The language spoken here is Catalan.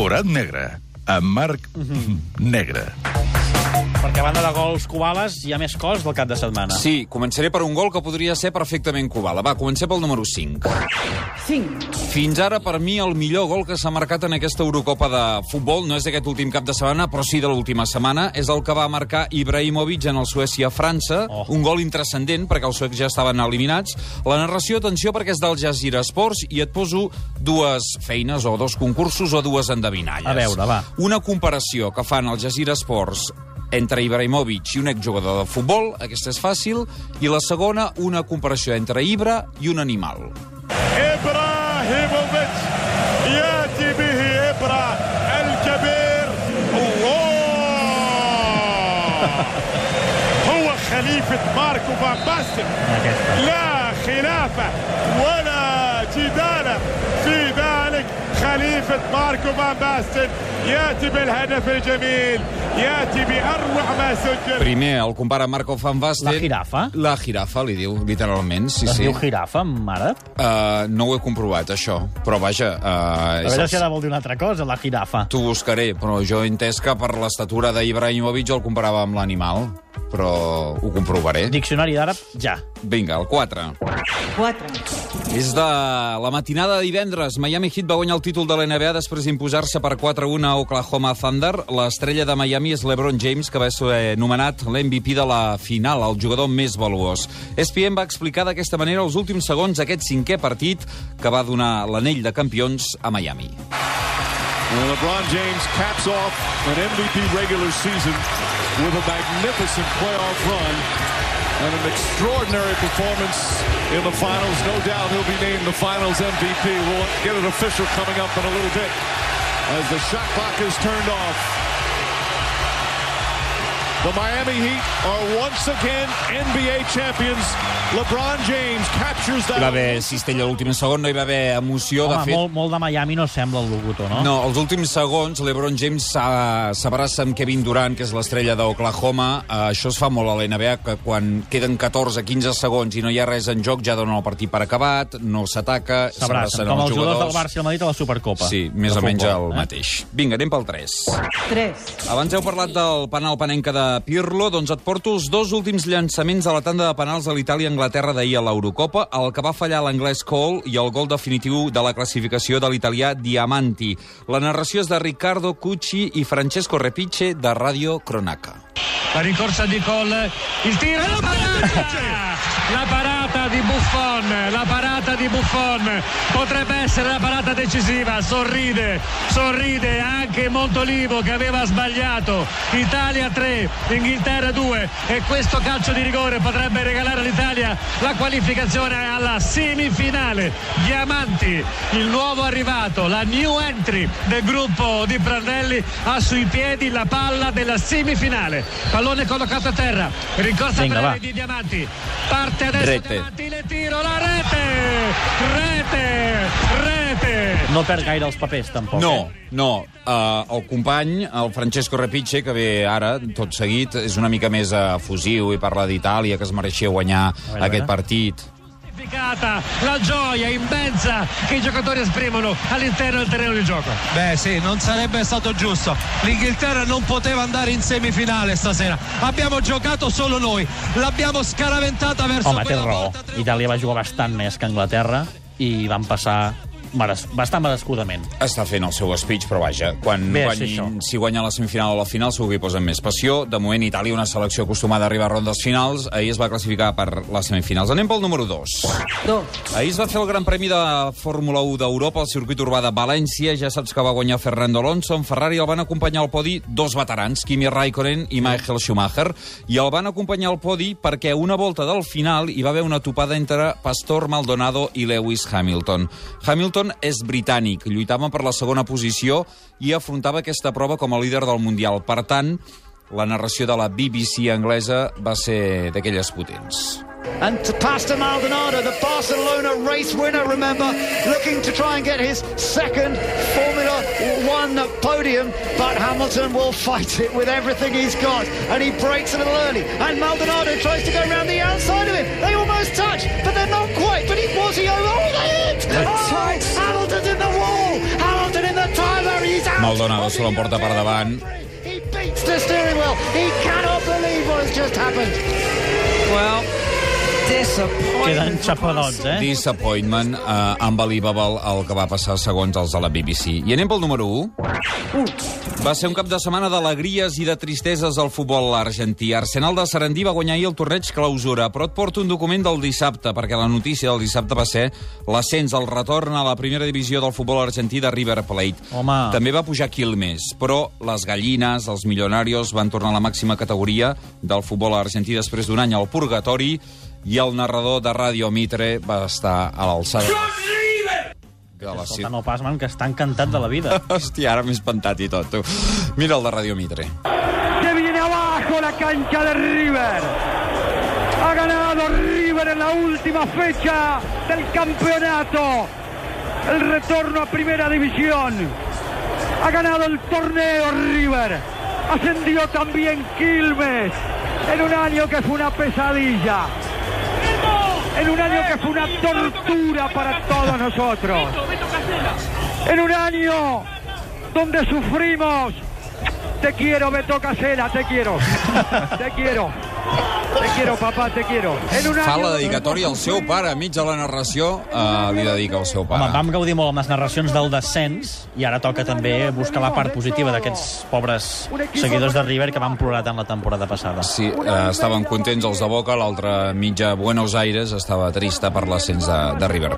Forat negre, amb Marc Negre. Perquè a banda de gols Cubales hi ha més cos del cap de setmana. Sí, començaré per un gol que podria ser perfectament Kubala. Va, comencem pel número 5. 5. Fins ara, per mi, el millor gol que s'ha marcat en aquesta Eurocopa de futbol no és d'aquest últim cap de setmana, però sí de l'última setmana. És el que va marcar Ibrahimovic en el Suècia-França. Oh. Un gol intrascendent, perquè els suecs ja estaven eliminats. La narració, atenció, perquè és del Jazeera Sports i et poso dues feines o dos concursos o dues endevinalles. A veure, va. Una comparació que fan al Jazeera Sports entre Ibrahimovic i un exjugador de futbol, aquesta és fàcil, i la segona, una comparació entre Ibra i un animal. إبراهيموفيتش ياتي به إبرا الكبير الله هو خليفة ماركو فان باستن Aquesta. لا خلاف ولا جدال في ذلك خليفة ماركو فان باستن ياتي بالهدف الجميل ياتي بأروع ما سجل Primer el compara Marco Van Basten... La jirafa? La jirafa, li diu, literalment, sí, Es sí. diu jirafa, mare? Uh, no ho he comprovat, això. Però vaja... Uh, A veure si ara vol dir una altra cosa, la jirafa. T'ho buscaré, però jo he entès que per l'estatura d'Ibrahimovic el comparava amb l'animal. Però ho comprovaré. Diccionari d'àrab, ja. Vinga, el 4. 4. És de la matinada de divendres. Miami Heat va guanyar el títol de l'NBA després d'imposar-se per 4-1 a Oklahoma Thunder. L'estrella de Miami és LeBron James, que va ser nomenat l'MVP de la final, el jugador més valuós. ESPN va explicar d'aquesta manera els últims segons d'aquest cinquè partit que va donar l'anell de campions a Miami. LeBron James caps off an MVP regular season with a magnificent playoff run and an extraordinary performance in the finals. No doubt he'll be named the finals MVP. We'll get it official coming up in a little bit as the shot clock is turned off. The Miami Heat are once again NBA champions. LeBron James captures Hi that. va haver cistella a l'últim segon, no hi va haver emoció. Home, de fet, molt, molt de Miami no sembla el locutor, no? No, els últims segons, l'Ebron James s'abraça amb Kevin Durant, que és l'estrella d'Oklahoma. Uh, això es fa molt a l'NBA, que quan queden 14-15 segons i no hi ha res en joc, ja donen el partit per acabat, no s'ataca, S'abracen, com els jugadors del Barça i el Madrid a la Supercopa. Sí, més o menys futbol, el eh? mateix. Vinga, anem pel 3. 3. Abans heu parlat del penal panenca de Pirlo, doncs et porto els dos últims llançaments a la tanda de penals de l'Itàlia-Anglaterra d'ahir a l'Eurocopa, el que va fallar l'anglès Cole i el gol definitiu de la classificació de l'italià Diamanti. La narració és de Riccardo Cucci i Francesco Repice de Radio Cronaca. La rincorsa di Cole, il tiro, la parata! La parata di Buffon, la parata di Buffon potrebbe essere la parata decisiva, sorride, sorride anche Montolivo che aveva sbagliato. Italia 3, Inghilterra 2 e questo calcio di rigore potrebbe regalare all'Italia la qualificazione alla semifinale. Diamanti, il nuovo arrivato, la new entry del gruppo di Prandelli ha sui piedi la palla della semifinale. Pallone collocato a terra, rincorsa Vinga, breve va. di Diamanti. Parte adesso Rete. Diamanti, le tiro, la rete! Rete! Rete! No perd gaire els papers, tampoc. No, Eh? no. Uh, el company, el Francesco Repice, que ve ara, tot seguit, és una mica més efusiu i parla d'Itàlia, que es mereixia guanyar veure, aquest partit. Significata La gioia immensa che i giocatori esprimono all'interno del terreno di gioco. Beh sì, non sarebbe stato giusto. L'Inghilterra non poteva andare in semifinale stasera. Abbiamo giocato solo noi. L'abbiamo scaraventata verso Home, té quella raó. volta triomfante. Itàlia va jugar bastant més que Anglaterra i van passar meres... bastant merescudament. Està fent el seu speech, però vaja, quan Bé, guanyi, sí, això. si guanya la semifinal o la final segur que hi posen més passió. De moment, Itàlia, una selecció acostumada a arribar a rondes finals, ahir es va classificar per les semifinals. Anem pel número 2. 2. Ahir es va fer el Gran Premi de Fórmula 1 d'Europa al circuit urbà de València. Ja saps que va guanyar Fernando Alonso. En Ferrari el van acompanyar al podi dos veterans, Kimi Raikkonen i Michael Schumacher. I el van acompanyar al podi perquè una volta del final hi va haver una topada entre Pastor Maldonado i Lewis Hamilton. Hamilton és britànic, lluitava per la segona posició i afrontava aquesta prova com a líder del Mundial. Per tant, la narració de la BBC anglesa va ser d'aquelles potents. And to Pastor Maldonado, the Barcelona race winner, remember, looking to try and get his second Formula One podium. But Hamilton will fight it with everything he's got. And he breaks a little early. And Maldonado tries to go around the outside of him. They almost touch, but they're not quite. But he was he over. Oh, they hit! Oh, Hamilton's in the wall! Hamilton in the timer. He's out! Maldonado se l'emporta per davant. He beats the steering wheel. He cannot believe what has just happened. Well, disappointment. Queden xafadots, eh? Disappointment, uh, unbelievable el que va passar segons els de la BBC. I anem pel número 1. Va ser un cap de setmana d'alegries i de tristeses al futbol argentí. Arsenal de Sarandí va guanyar ahir el torneig clausura, però et porto un document del dissabte, perquè la notícia del dissabte va ser l'ascens, el retorn a la primera divisió del futbol argentí de River Plate. Home. També va pujar Quilmes, però les gallines, els milionarios, van tornar a la màxima categoria del futbol argentí després d'un any al purgatori i el narrador de Radio Mitre va estar a l'alçada de la Escolta, no pas, man, que està encantat de la vida. Hòstia, ara m'he espantat i tot, tu. Mira el de Radio Mitre. Se viene abajo la cancha de River. Ha ganado River en la última fecha del campeonato. El retorno a primera división. Ha ganado el torneo River. Ascendió también Quilmes en un año que fue una pesadilla. En un año que fue una tortura para todos nosotros. En un año donde sufrimos. Te quiero, Beto Casera, te quiero. Te quiero. Te quiero, papá, te quiero. En un Fa la dedicatòria al seu pare, mig de la narració, uh, li dedica al seu Home, pare. vam gaudir molt amb les narracions del descens i ara toca també buscar la part positiva d'aquests pobres seguidors de River que van plorar tant la temporada passada. Sí, eh, estaven contents els de Boca, l'altra mitja Buenos Aires estava trista per l'ascens de, de River.